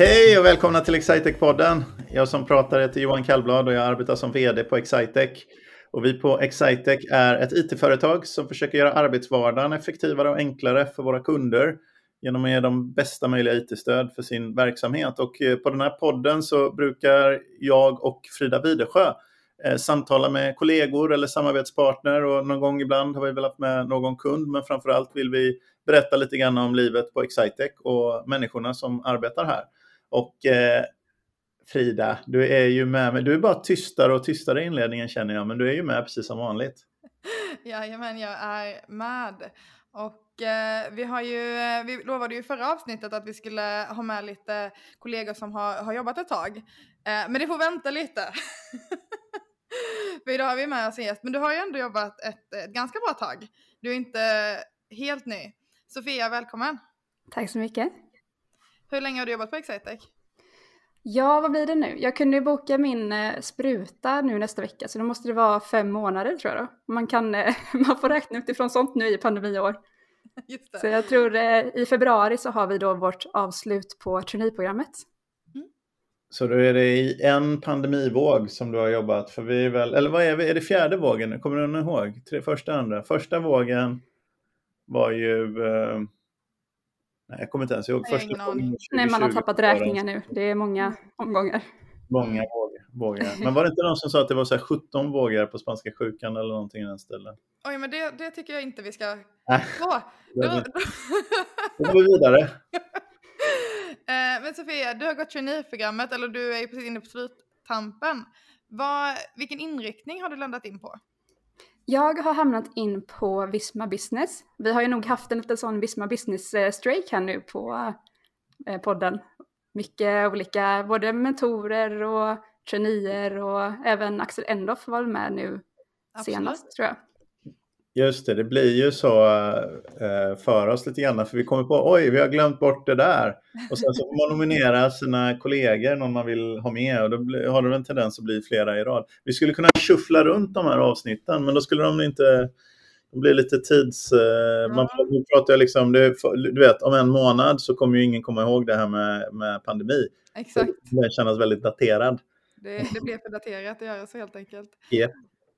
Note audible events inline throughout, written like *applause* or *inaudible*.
Hej och välkomna till Excitec-podden. Jag som pratar heter Johan Kallblad och jag arbetar som VD på Excitec. Och vi på Excitec är ett IT-företag som försöker göra arbetsvardagen effektivare och enklare för våra kunder genom att ge dem bästa möjliga IT-stöd för sin verksamhet. Och eh, på den här podden så brukar jag och Frida Widesjö eh, samtala med kollegor eller samarbetspartner och någon gång ibland har vi väl haft med någon kund men framförallt vill vi berätta lite grann om livet på Excitec och människorna som arbetar här. Och eh, Frida, du är ju med, men du är bara tystare och tystare i inledningen känner jag, men du är ju med precis som vanligt. *laughs* Jajamän, jag är med. Och eh, vi har ju, eh, vi lovade ju förra avsnittet att vi skulle ha med lite kollegor som har, har jobbat ett tag. Eh, men det får vänta lite. *laughs* För idag har vi med oss en gäst, men du har ju ändå jobbat ett, ett ganska bra tag. Du är inte helt ny. Sofia, välkommen! Tack så mycket! Hur länge har du jobbat på Excitec? Ja, vad blir det nu? Jag kunde ju boka min eh, spruta nu nästa vecka, så då måste det vara fem månader tror jag då. Man, kan, eh, *laughs* man får räkna utifrån sånt nu i pandemiår. *laughs* Just det. Så jag tror eh, i februari så har vi då vårt avslut på traineeprogrammet. Mm. Så då är det i en pandemivåg som du har jobbat, för vi är väl, eller vad är vi, är det fjärde vågen? Kommer du ihåg? Tre, första, andra? Första vågen var ju eh, Nej, jag kommer inte ens ihåg. Första Nej, man har tappat räkningar nu. Det är många omgångar. Många vågor. Men var det inte någon som sa att det var så 17 vågor på spanska sjukan eller någonting i den stilen? Oj, men det, det tycker jag inte vi ska... Så, *laughs* då, *laughs* då går vi vidare. *laughs* Eh, men Sofia, du har gått traineeprogrammet, eller du är ju precis inne på sluttampen. Vad, vilken inriktning har du landat in på? Jag har hamnat in på Visma Business. Vi har ju nog haft en liten sån Visma Business-strejk här nu på eh, podden. Mycket olika, både mentorer och traineer och även Axel Endoff var med nu Absolut. senast tror jag. Just det, det blir ju så eh, för oss lite grann, för vi kommer på oj, vi har glömt bort det där. Och sen så får man nominera sina kollegor, någon man vill ha med, och då har det en tendens att bli flera i rad. Vi skulle kunna shuffla runt de här avsnitten, men då skulle de inte... De blir lite tids... Eh, man pratar liksom, det, du vet, om en månad så kommer ju ingen komma ihåg det här med, med pandemi. Exakt. Det känns väldigt daterad. Det, det blev för daterat att göra så helt enkelt. Yep.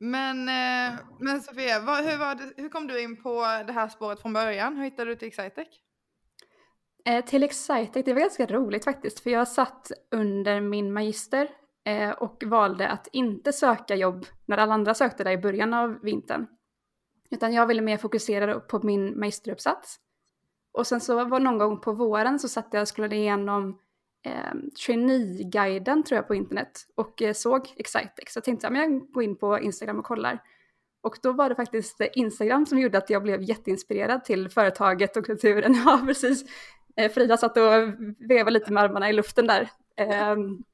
Men, eh, men Sofia, vad, hur, var det, hur kom du in på det här spåret från början? Hur hittade du till Excitec? Eh, till Excitec, det var ganska roligt faktiskt, för jag satt under min magister eh, och valde att inte söka jobb när alla andra sökte där i början av vintern. Utan jag ville mer fokusera på min magisteruppsats. Och sen så var någon gång på våren så satt jag och skulle igenom eh, trainee-guiden tror jag på internet och eh, såg Excitex. Så jag tänkte att jag går in på Instagram och kollar. Och då var det faktiskt Instagram som gjorde att jag blev jätteinspirerad till företaget och kulturen. *laughs* Ja, precis. Eh, Frida satt och vevade lite med armarna i luften där. Ehm,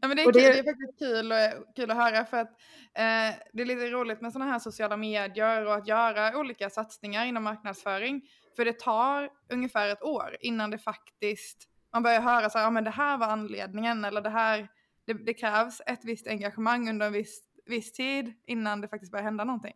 ja, men det, är, det... Kul, det är faktiskt kul, kul att höra för att eh, det är lite roligt med sådana här sociala medier och att göra olika satsningar inom marknadsföring. För det tar ungefär ett år innan det faktiskt man börjar höra så här, ja men det här var anledningen eller det här, det, det krävs ett visst engagemang under en viss, viss tid innan det faktiskt börjar hända någonting.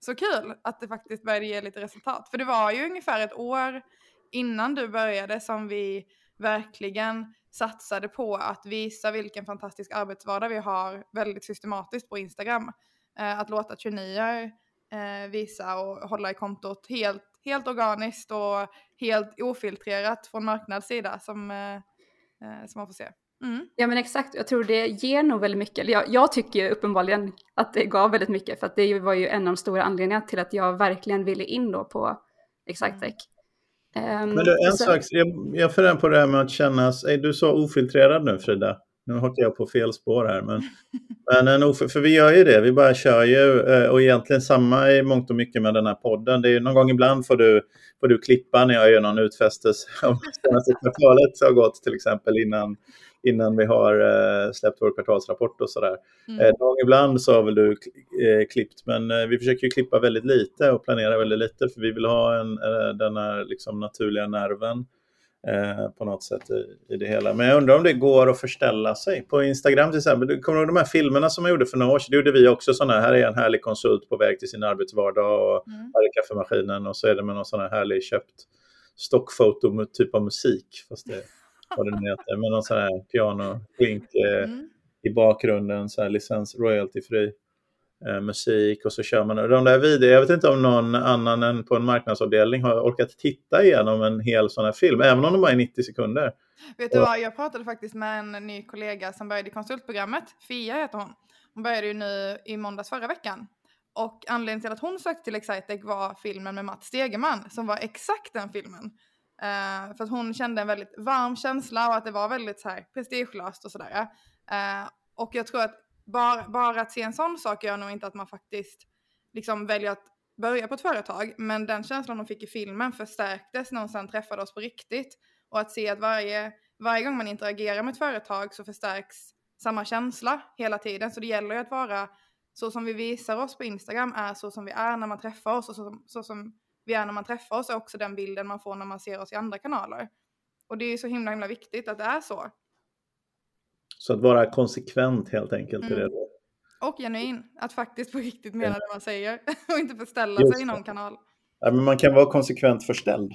Så kul att det faktiskt började ge lite resultat. För det var ju ungefär ett år innan du började som vi verkligen satsade på att visa vilken fantastisk arbetsvardag vi har väldigt systematiskt på Instagram. Eh, att låta traineer eh, visa och hålla i kontot helt helt organiskt och helt ofiltrerat från marknadssida som, eh, eh, som man får se. Mm. Ja men exakt, jag tror det ger nog väldigt mycket. Jag, jag tycker ju uppenbarligen att det gav väldigt mycket för att det var ju en av de stora anledningarna till att jag verkligen ville in då på Exactech. Mm. Um, men du, en så... sak, jag, jag funderar på det här med att kännas, är du så ofiltrerad nu Frida? Nu hakar jag på fel spår här. Men, men en för vi gör ju det, vi bara kör ju. Eh, och egentligen samma i mångt och mycket med den här podden. Det är någon gång ibland får du, får du klippa när jag gör någon utfästelse *laughs* om senaste kvartalet har gått till exempel innan, innan vi har uh, släppt vår kvartalsrapport och sådär. Mm. Eh, ibland så har väl du eh, klippt, men eh, vi försöker ju klippa väldigt lite och planera väldigt lite för vi vill ha en, eh, den här liksom, naturliga nerven Eh, på något sätt i, i, det hela. Men jag undrar om det går att förställa sig. På Instagram till exempel, du kommer du ihåg de här filmerna som jag gjorde för några år sedan? Det gjorde vi också sådana här. är en härlig konsult på väg till sin arbetsvardag och mm. här är kaffemaskinen och så är det med någon sån här härlig köpt stockfoto med typ av musik. Fast det vad det nu heter, med någon sån här piano, klink eh, mm. i bakgrunden, så här licens, royaltyfri eh, musik och så kör man de där videorna. Jag vet inte om någon annan än på en marknadsavdelning har orkat titta igenom en hel sån här film, även om de bara är 90 sekunder. Vet du vad, jag pratade faktiskt med en ny kollega som började i konsultprogrammet, Fia heter hon. Hon började ju nu i måndags förra veckan. Och anledningen till att hon sökte till Excitec var filmen med Mats Stegeman som var exakt den filmen. Uh, för att hon kände en väldigt varm känsla och att det var väldigt så här prestigelöst och sådär. Uh, och jag tror att bara, bara att se en sån sak gör nog inte att man faktiskt liksom väljer att börja på ett företag. Men den känslan de fick i filmen förstärktes när hon sen träffade oss på riktigt. Och att se att varje, varje gång man interagerar med ett företag så förstärks samma känsla hela tiden. Så det gäller ju att vara så som vi visar oss på Instagram är så som vi är när man träffar oss och så som, så som vi är när man träffar oss är också den bilden man får när man ser oss i andra kanaler. Och det är ju så himla himla viktigt att det är så. Så att vara konsekvent helt enkelt mm. det då? Och genuin, att faktiskt på riktigt mena ja. det man säger *laughs* och inte förställa Just sig i någon kanal. Ja, men man kan vara konsekvent förställd.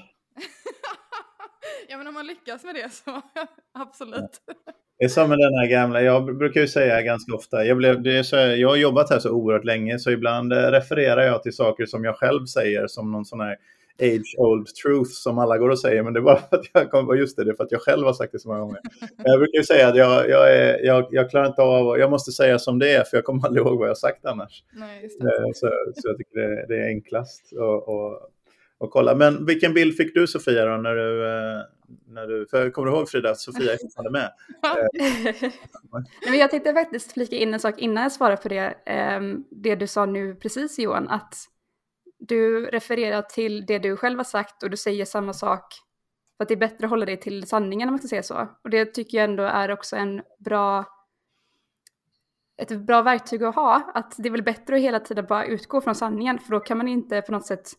*laughs* ja men om man lyckas med det så *laughs* absolut. Ja. Det är som med den här gamla, jag brukar ju säga ganska ofta, jag, blev, det så, jag har jobbat här så oerhört länge så ibland eh, refererar jag till saker som jag själv säger som någon sån här age old truth som alla går och säger, men det är bara för att jag kom på just det, det är för att jag själv har sagt det så många gånger. jag brukar ju säga att jag, jag, är, jag, jag klarar inte av, jag måste säga som det är, för jag kommer aldrig ihåg vad jag har sagt annars. Nej, eh, så, så jag tycker det, det är enklast att, att, att kolla. Men vilken bild fick du Sofia då när du, eh, när du, för kommer du ihåg Frida att Sofia är fortfarande med? *laughs* men jag tänkte faktiskt flika in en sak innan jag svarar på det, ehm, det du sa nu precis Johan, att du refererar till det du själv har sagt och du säger samma sak. För att det är bättre att hålla dig till sanningen om man ska säga så. Och det tycker jag ändå är också en bra ett bra verktyg att ha. Att det är väl bättre att hela tiden bara utgå från sanningen för då kan man inte på något sätt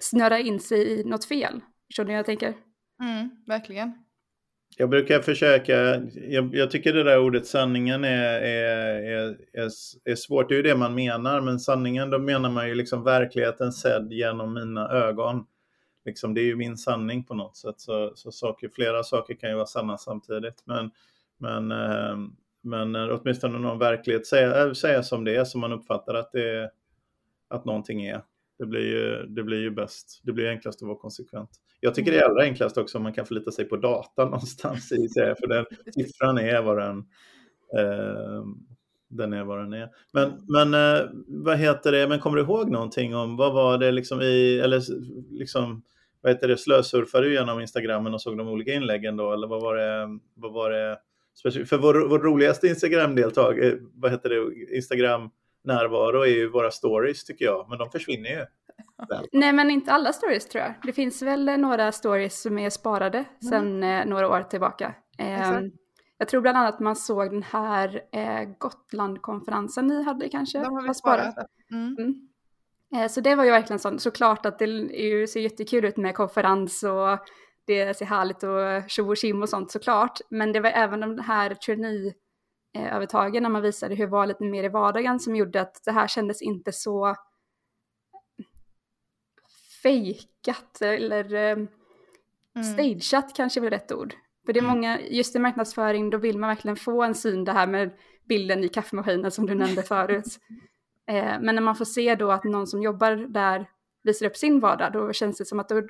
snöra in sig i något fel. Förstår ni vad jag tänker? Mm, verkligen. Jag brukar försöka, jag, jag, tycker det där ordet sanningen är, är, är, är, är svårt, det är ju det man menar, men sanningen då menar man ju liksom verkligheten sedd genom mina ögon. Liksom, det är ju min sanning på något sätt, så, så saker, flera saker kan ju vara sanna samtidigt. Men, men, ehm, men eh, åtminstone någon verklighet, säga, säga som det är, som man uppfattar att, det är, att någonting är. Det blir, ju, det blir ju bäst, det blir enklast att vara konsekvent. Jag tycker det är allra enklast också om man kan förlita sig på data *laughs* någonstans i sig, för den siffran är vad den, eh, den är vad den är. Men, men eh, vad heter det, men kommer du ihåg någonting om vad var det liksom i, eller liksom, vad heter det, slösurfade du genom Instagrammen och såg de olika inläggen då, eller vad var det, vad var det för vår, vår roligaste Instagram-deltag, eh, vad heter det, Instagram närvaro är ju våra stories tycker jag, men de försvinner ju. *laughs* Nej, men inte alla stories tror jag. Det finns väl några stories som är sparade mm. sedan eh, några år tillbaka. Eh, jag tror bland annat man såg den här eh, Gotlandkonferensen ni hade kanske. De har vi sparat. Mm. Mm. Eh, så det var ju verkligen så, såklart att det är, ser jättekul ut med konferens och det ser härligt och tjo och kim och sånt såklart. Men det var även de här trainee-övertagen när man visade hur det var lite mer i vardagen som gjorde att det här kändes inte så fejkat eller eh, mm. stageat kanske är rätt ord. För det är mm. många, just i marknadsföring då vill man verkligen få en syn det här med bilden i kaffemaskinen som du nämnde förut. *laughs* Eh, men när man får se då att någon som jobbar där visar upp sin vardag då känns det som att då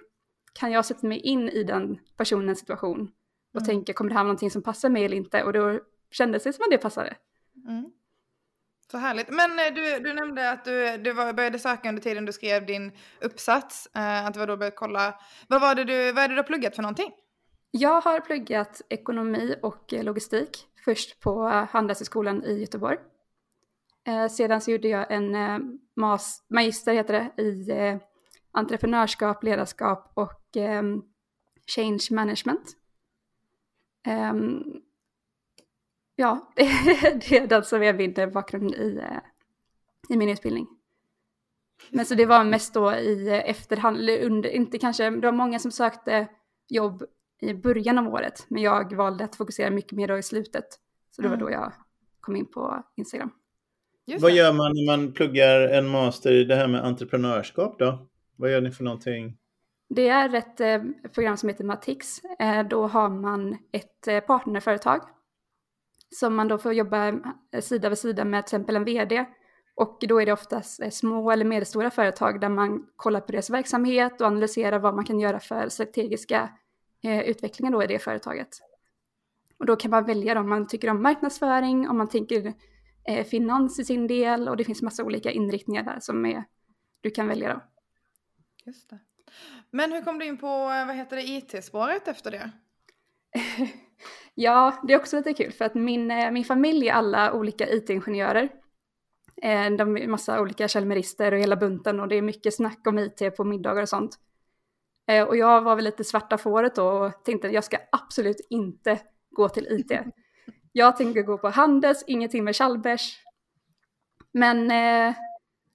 kan jag sätta mig in i den personens situation och mm. tänka kommer det här vara någonting som passar mig eller inte och då kändes det som att det passade. Mm. Så härligt. Men eh, du, du nämnde att du, du var, började söka under tiden du skrev din uppsats. Eh, att det var då började kolla. Vad, var det du, vad är det du har pluggat för någonting? Jag har pluggat ekonomi och logistik. Först på Handelshögskolan i Göteborg. Eh, sedan så gjorde jag en eh, mas, magister heter det, i eh, entreprenörskap, ledarskap och eh, change management. Um, ja, *laughs* det är den som är min bakgrund i, eh, i min utbildning. Men så det var mest då i efterhand, under, inte kanske, det var många som sökte jobb i början av året, men jag valde att fokusera mycket mer då i slutet. Så det var mm. då jag kom in på Instagram. Vad gör man när man pluggar en master i det här med entreprenörskap då? Vad gör ni för någonting? Det är ett eh, program som heter Matix. Eh, då har man ett eh, partnerföretag som man då får jobba eh, sida vid sida med till exempel en vd. Och då är det oftast eh, små eller medelstora företag där man kollar på deras verksamhet och analyserar vad man kan göra för strategiska eh, utvecklingar då i det företaget. Och då kan man välja om man tycker om marknadsföring, om man tänker eh, finans i sin del och det finns massa olika inriktningar där som är, du kan välja då. Just det. Men hur kom du in på vad heter det, IT-spåret efter det? *laughs* ja, det är också lite kul för att min, eh, min familj är alla olika IT-ingenjörer. Eh, de är massa olika källmerister och hela bunten och det är mycket snack om IT på middagar och sånt. Eh, och jag var väl lite svarta fåret då och tänkte att jag ska absolut inte gå till IT. *laughs* Jag tänker gå på Handels, ingenting med Chalmers. Men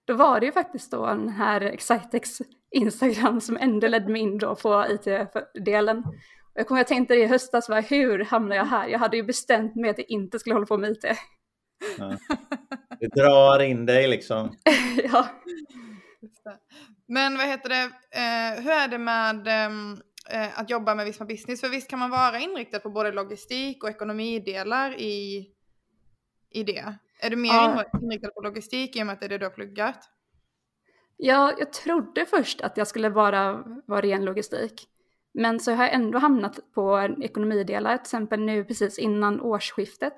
då var det ju faktiskt då den här Excitex Instagram som ändå ledde mig in då på IT-delen. Jag kommer att tänkte det i höstas, var, hur hamnade jag här? Jag hade ju bestämt mig att jag inte skulle hålla på med IT. Ja. Det drar in dig liksom. *laughs* ja. Men vad heter det, eh, hur är det med ehm, eh, att jobba med Visma Business? För visst kan man vara inriktad på både logistik och ekonomidelar i, i det? Är du mer ja. inriktad på logistik i och med att det är det du har pluggat? Ja, jag trodde först att jag skulle bara vara ren logistik. Men så har jag ändå hamnat på ekonomidelar, till exempel nu precis innan årsskiftet.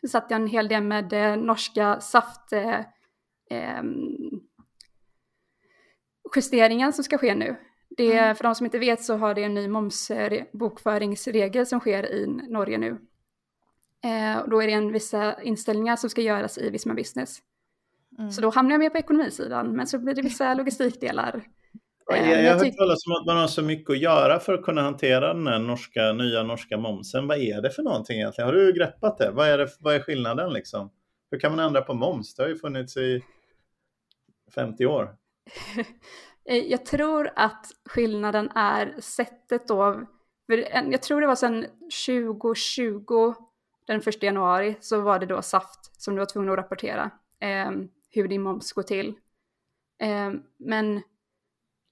Så satt jag en hel del med eh, norska saft eh, eh, justeringen som ska ske nu. Det, mm. För de som inte vet så har det en ny momsbokföringsregel som sker i Norge nu. Eh, och då är det en vissa inställningar som ska göras i Visma Business. Mm. Så då hamnar jag med på ekonomisidan, men så blir det vissa logistikdelar. Jag, eh, jag har hört talas om att man har så mycket att göra för att kunna hantera den här norska, nya norska momsen. Vad är det för någonting egentligen? Har du greppat det? Vad är, det, vad är skillnaden liksom? Hur kan man ändra på moms? Det har ju funnits i 50 år. *laughs* Eh, jag tror att skillnaden är sättet då. Jag tror det var sedan 2020, den 1 januari, så var det då SAFT som du var tvungen att rapportera eh, hur din moms går till. Eh, men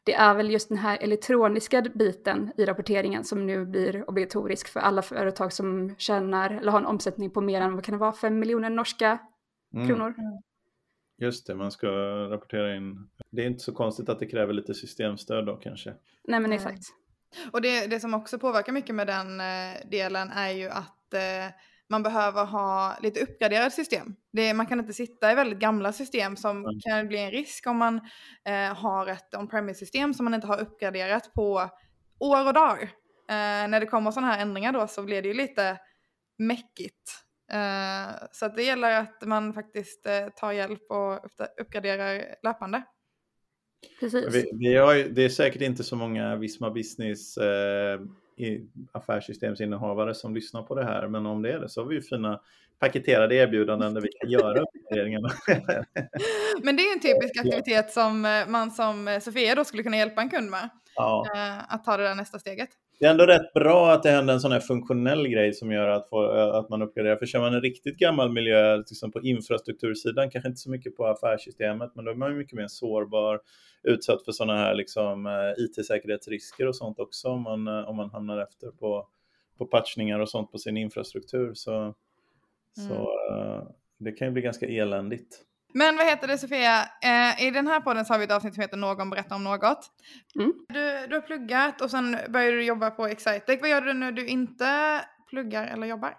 det är väl just den här elektroniska biten i rapporteringen som nu blir obligatorisk för alla företag som tjänar eller har en omsättning på mer än vad kan det vara, 5 miljoner norska mm. kronor. Just det, man ska rapportera in. Det är inte så konstigt att det kräver lite systemstöd då kanske. Nej men exakt. Och det, det som också påverkar mycket med den eh, delen är ju att eh, man behöver ha lite uppgraderade system. Det, man kan inte sitta i väldigt gamla system som mm. kan bli en risk om man eh, har ett on-premise-system som man inte har uppgraderat på år och dagar. Eh, när det kommer sådana här ändringar då så blir det ju lite mäckigt. Eh, så det gäller att man faktiskt eh, tar hjälp och uppgraderar löpande. Precis. Vi, vi har, det är säkert inte så många Visma Business eh, affärssystemsinnehavare som lyssnar på det här. Men om det är det så har vi ju fina paketerade erbjudanden där vi kan göra *laughs* uppdateringarna. Men det är en typisk aktivitet som eh, man som eh, Sofia då skulle kunna hjälpa en kund med. Ja. Eh, att ta det där nästa steget. Det är ändå rätt bra att det händer en sån här funktionell grej som gör att, få, att man uppgraderar. För kör man en riktigt gammal miljö liksom på infrastruktursidan, kanske inte så mycket på affärssystemet, men då är man mycket mer sårbar, utsatt för sådana här liksom, IT-säkerhetsrisker och sånt också om man, om man hamnar efter på, på patchningar och sånt på sin infrastruktur. Så, mm. så det kan ju bli ganska eländigt. Men vad heter det Sofia, eh, i den här podden så har vi ett avsnitt som heter Någon berättar om något. Mm. Du, du har pluggat och sen började du jobba på Excitec. Vad gör du när du inte pluggar eller jobbar?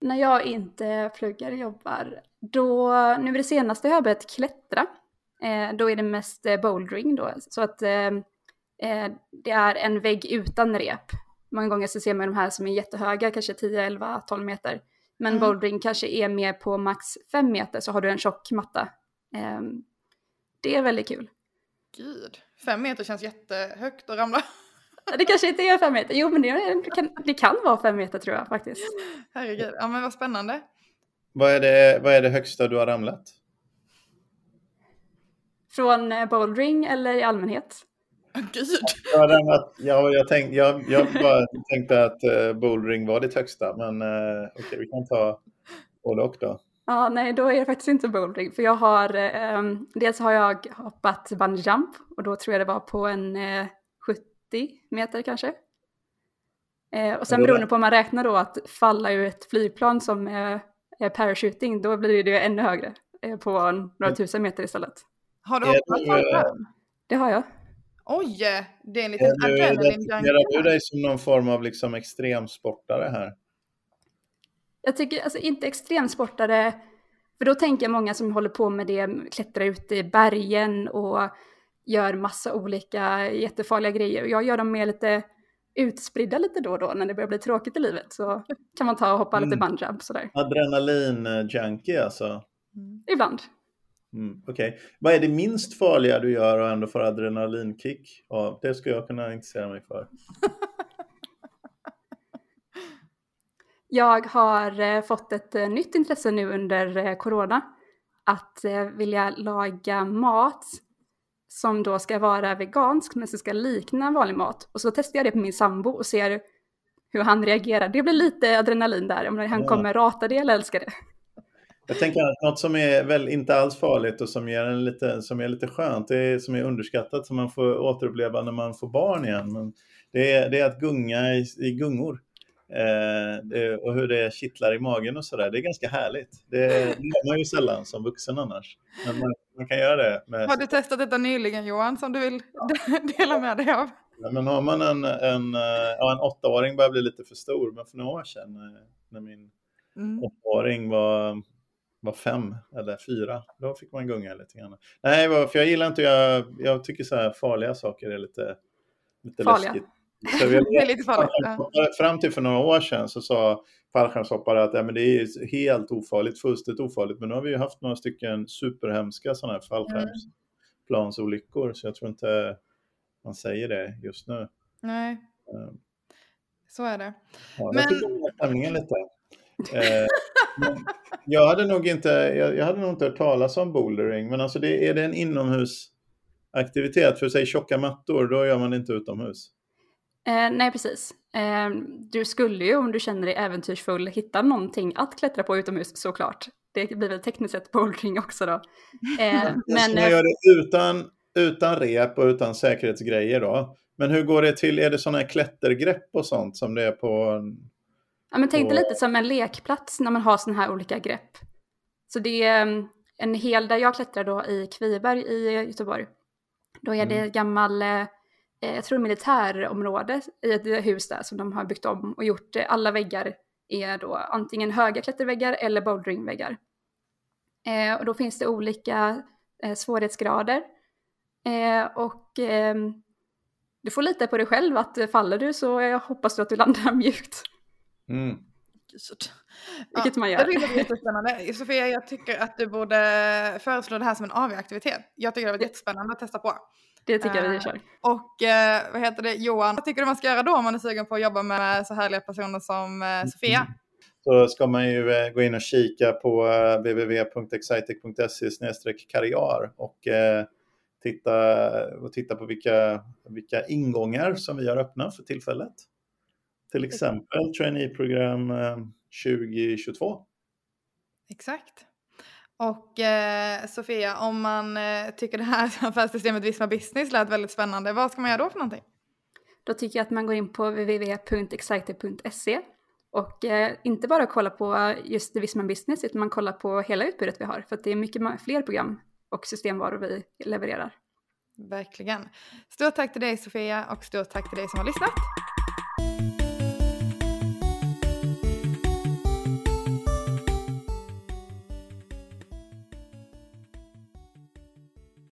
När jag inte pluggar och jobbar, då, nu är det senaste jag har börjat klättra. Eh, då är det mest eh, bouldering då, så att eh, eh, det är en vägg utan rep. Många gånger så ser man de här som är jättehöga, kanske 10, 11, 12 meter. Men mm. bouldering kanske är mer på max 5 meter så har du en tjock matta. Um, det är väldigt kul. Gud, 5 meter känns jättehögt att ramla. Det kanske inte är 5 meter, jo men det kan, det kan vara 5 meter tror jag faktiskt. Herregud, ja men vad spännande. Vad är det, vad är det högsta du har ramlat? Från eh, bouldering eller i allmänhet? Gud. Ja, ja, jag, tänk, jag, jag bara tänkte att uh, bouldering var det högsta, men uh, okej, okay, vi kan ta både och då. Ja, nej, då är det faktiskt inte bouldering, för jag har, um, dels har jag hoppat bungee jump och då tror jag det var på en uh, meter kanske. Eh, och sen beroende på om man räknar då att falla ur ett flygplan som är, är parachuting, då blir det ännu högre eh, på några mm. tusen meter istället. Har du hoppat fallskärm? Det har jag. Oj, det är en liten adrenalin Definierar du dig som någon form av liksom extremsportare här? Jag tycker alltså inte extremsportare, för då tänker jag många som håller på med det, klättrar ut i bergen och gör massa olika jättefarliga grejer. Jag gör dem mer lite utspridda lite då och då när det börjar bli tråkigt i livet. Så kan man ta och hoppa mm. lite bunjump sådär. Adrenalin-junkie alltså? Mm. Ibland. Mm, Okej. Okay. Vad är det minst farliga du gör och ändå får adrenalinkick av? Det skulle jag kunna intressera mig för. *laughs* jag har eh, fått ett eh, nytt intresse nu under eh, corona. Att vilja laga mat som då ska vara vegansk men som ska likna vanlig mat. Och så testar jag det på min sambo och ser hur han reagerar. Det blir lite adrenalin där, om han kommer rata det eller älska det. Jag tänker att något som är väl inte alls farligt och som, ger en lite, som är lite skönt, det är, som är underskattat, som man får återuppleva när man får barn igen. Men det, är, det är att gunga i, i gungor. Eh, det, och hur det kittlar i magen och sådär. Det är ganska härligt. Det, det gör man ju sällan som vuxen annars. Men man, man kan göra det. Med... Har du testat detta nyligen Johan, som du vill *laughs* dela med dig av? Ja, men har man en, en, ja, en åttaåring börjar bli lite för stor, men för några år sedan eh, när min mm. åttaåring var var fem eller fyra, då fick man gunga lite grann. Nej, för jag gillar inte, jag, jag tycker så här farliga saker är lite, lite farliga. läskigt. Så *laughs* det är lite farligt. Fram till för några år sedan så sa fallskärmshoppare att ja, men det är helt ofarligt, fullständigt ofarligt. Men nu har vi ju haft några stycken superhemska sådana här fallskärmsplansolyckor, mm. så jag tror inte man säger det just nu. Nej, um, så är det. Ja, men... Jag tycker lite. Eh, jag hade nog inte, jag, jag, hade nog inte hört talas om bouldering, men alltså det, är det en inomhusaktivitet, för säga tjocka mattor, då gör man det inte utomhus. Eh, nej, precis. Eh, du skulle ju, om du känner dig äventyrsfull, hitta någonting att klättra på utomhus såklart. Det blir väl tekniskt sett bouldering också då. *laughs* Eh, men, man gör det utan, utan rep och utan säkerhetsgrejer då. Men hur går det till? Är det sådana här klättergrepp och sånt som det är på Ja, men tänk dig lite som en lekplats när man har sådana här olika grepp. Så det är mm, en hel, där jag klättrar då i Kviberg i Göteborg. Då är det mm. gammal, eh, jag tror militärområde i ett hus där som de har byggt om och gjort. Eh, alla väggar är då antingen höga klätterväggar eller boulderingväggar. Eh, och då finns det olika eh, svårighetsgrader. Eh, och eh, du får lita på dig själv att faller du så jag hoppas du att du landar *laughs* mjukt. Mm. Vilket ja, man gör. Det är jättespännande. Sofia, jag tycker att du borde föreslå det här som en AV-aktivitet. Jag tycker det var jättespännande att testa på. Det tycker jag vi eh, kör. Och uh, vad heter det, Johan, vad tycker du man ska göra då om man är sugen på att jobba med så härliga personer som uh, Sofia? Så ska man ju gå in och kika på www.excitec.se karriär och titta, och titta på vilka, vilka ingångar som vi har öppna för tillfället. Till exempel traineeprogram 2022. Eh, Exakt. Och eh, Sofia, om man eh, tycker det här *laughs* affärssystemet Visma Business lät väldigt spännande, vad ska man göra då för någonting? Då tycker jag att man går in på www.exciter.se och eh, inte bara kolla på just Visma Business utan man kollar på hela utbudet vi har för att det är mycket fler program och systemvaror vi levererar. Verkligen. Stort tack till dig Sofia och stort tack till dig som har lyssnat.